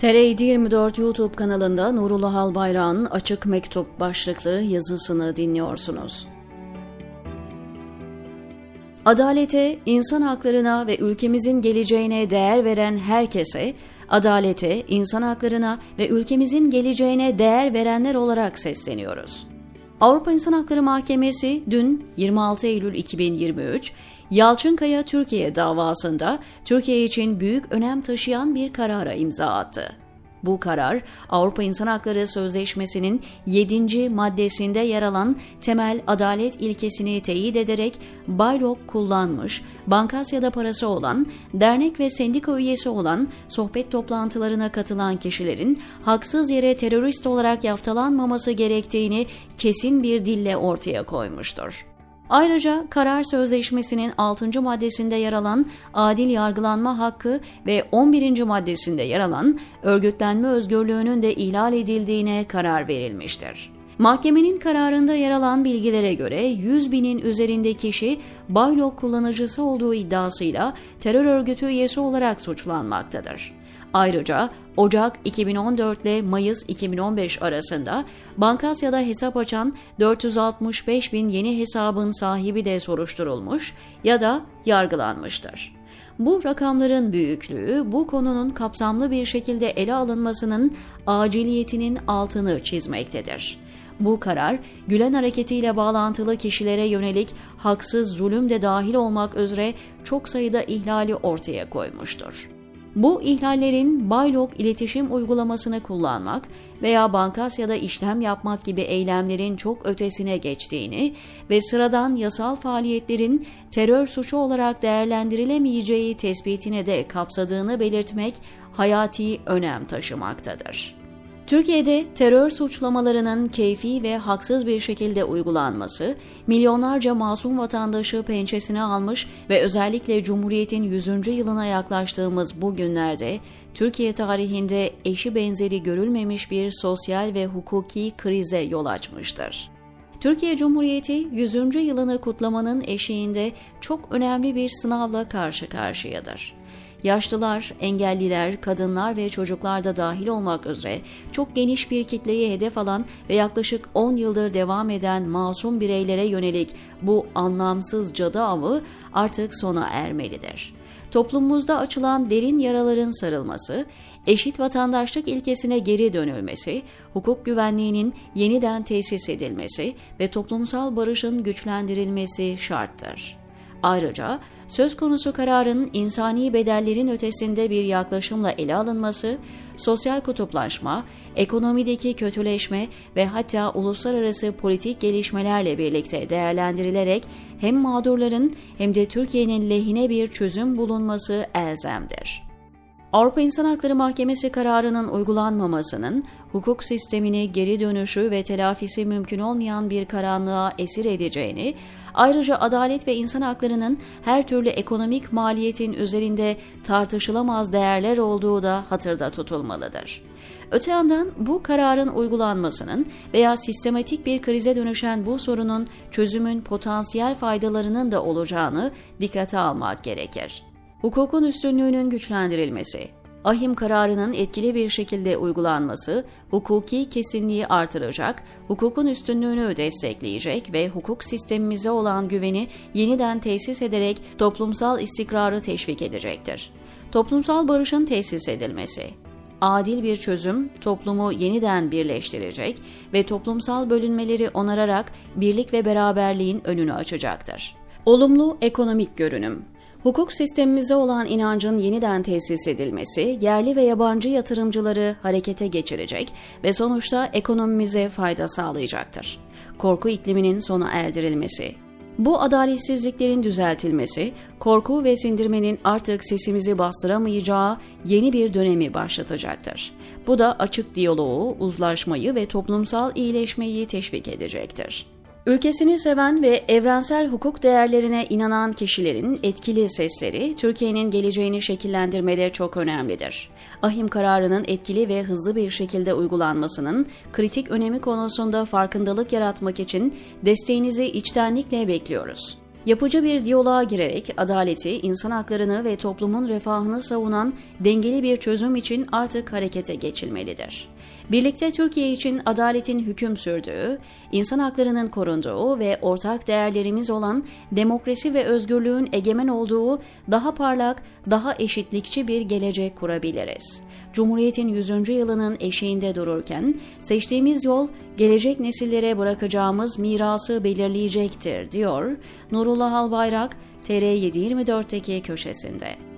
TR 24 YouTube kanalında Nurullah Albayrak'ın Açık Mektup başlıklı yazısını dinliyorsunuz. Adalete, insan haklarına ve ülkemizin geleceğine değer veren herkese, adalete, insan haklarına ve ülkemizin geleceğine değer verenler olarak sesleniyoruz. Avrupa İnsan Hakları Mahkemesi dün 26 Eylül 2023 Yalçınkaya Türkiye davasında Türkiye için büyük önem taşıyan bir karara imza attı. Bu karar Avrupa İnsan Hakları Sözleşmesi'nin 7. maddesinde yer alan temel adalet ilkesini teyit ederek baylok kullanmış, bankasyada parası olan, dernek ve sendika üyesi olan, sohbet toplantılarına katılan kişilerin haksız yere terörist olarak yaftalanmaması gerektiğini kesin bir dille ortaya koymuştur. Ayrıca karar sözleşmesinin 6. maddesinde yer alan adil yargılanma hakkı ve 11. maddesinde yer alan örgütlenme özgürlüğünün de ihlal edildiğine karar verilmiştir. Mahkemenin kararında yer alan bilgilere göre 100 binin üzerinde kişi Baylok kullanıcısı olduğu iddiasıyla terör örgütü üyesi olarak suçlanmaktadır. Ayrıca Ocak 2014 ile Mayıs 2015 arasında Bankasya'da hesap açan 465 bin yeni hesabın sahibi de soruşturulmuş ya da yargılanmıştır. Bu rakamların büyüklüğü bu konunun kapsamlı bir şekilde ele alınmasının aciliyetinin altını çizmektedir. Bu karar, Gülen hareketiyle bağlantılı kişilere yönelik haksız zulüm de dahil olmak üzere çok sayıda ihlali ortaya koymuştur. Bu ihlallerin Baylok iletişim uygulamasını kullanmak veya Bankasya'da işlem yapmak gibi eylemlerin çok ötesine geçtiğini ve sıradan yasal faaliyetlerin terör suçu olarak değerlendirilemeyeceği tespitine de kapsadığını belirtmek hayati önem taşımaktadır. Türkiye'de terör suçlamalarının keyfi ve haksız bir şekilde uygulanması, milyonlarca masum vatandaşı pençesine almış ve özellikle Cumhuriyet'in 100. yılına yaklaştığımız bu günlerde Türkiye tarihinde eşi benzeri görülmemiş bir sosyal ve hukuki krize yol açmıştır. Türkiye Cumhuriyeti 100. yılını kutlamanın eşiğinde çok önemli bir sınavla karşı karşıyadır yaşlılar, engelliler, kadınlar ve çocuklar da dahil olmak üzere çok geniş bir kitleyi hedef alan ve yaklaşık 10 yıldır devam eden masum bireylere yönelik bu anlamsız cadı avı artık sona ermelidir. Toplumumuzda açılan derin yaraların sarılması, eşit vatandaşlık ilkesine geri dönülmesi, hukuk güvenliğinin yeniden tesis edilmesi ve toplumsal barışın güçlendirilmesi şarttır. Ayrıca söz konusu kararın insani bedellerin ötesinde bir yaklaşımla ele alınması, sosyal kutuplaşma, ekonomideki kötüleşme ve hatta uluslararası politik gelişmelerle birlikte değerlendirilerek hem mağdurların hem de Türkiye'nin lehine bir çözüm bulunması elzemdir. Avrupa İnsan Hakları Mahkemesi kararının uygulanmamasının hukuk sistemini geri dönüşü ve telafisi mümkün olmayan bir karanlığa esir edeceğini, ayrıca adalet ve insan haklarının her türlü ekonomik maliyetin üzerinde tartışılamaz değerler olduğu da hatırda tutulmalıdır. Öte yandan bu kararın uygulanmasının veya sistematik bir krize dönüşen bu sorunun çözümün potansiyel faydalarının da olacağını dikkate almak gerekir. Hukukun üstünlüğünün güçlendirilmesi, ahim kararının etkili bir şekilde uygulanması, hukuki kesinliği artıracak, hukukun üstünlüğünü destekleyecek ve hukuk sistemimize olan güveni yeniden tesis ederek toplumsal istikrarı teşvik edecektir. Toplumsal barışın tesis edilmesi, adil bir çözüm toplumu yeniden birleştirecek ve toplumsal bölünmeleri onararak birlik ve beraberliğin önünü açacaktır. Olumlu ekonomik görünüm Hukuk sistemimize olan inancın yeniden tesis edilmesi, yerli ve yabancı yatırımcıları harekete geçirecek ve sonuçta ekonomimize fayda sağlayacaktır. Korku ikliminin sona erdirilmesi, bu adaletsizliklerin düzeltilmesi, korku ve sindirmenin artık sesimizi bastıramayacağı yeni bir dönemi başlatacaktır. Bu da açık diyaloğu, uzlaşmayı ve toplumsal iyileşmeyi teşvik edecektir. Ülkesini seven ve evrensel hukuk değerlerine inanan kişilerin etkili sesleri Türkiye'nin geleceğini şekillendirmede çok önemlidir. Ahim kararının etkili ve hızlı bir şekilde uygulanmasının kritik önemi konusunda farkındalık yaratmak için desteğinizi içtenlikle bekliyoruz. Yapıcı bir diyaloğa girerek adaleti, insan haklarını ve toplumun refahını savunan dengeli bir çözüm için artık harekete geçilmelidir. Birlikte Türkiye için adaletin hüküm sürdüğü, insan haklarının korunduğu ve ortak değerlerimiz olan demokrasi ve özgürlüğün egemen olduğu daha parlak, daha eşitlikçi bir gelecek kurabiliriz. Cumhuriyet'in 100. yılının eşiğinde dururken seçtiğimiz yol gelecek nesillere bırakacağımız mirası belirleyecektir, diyor Nurullah Albayrak TR724'teki köşesinde.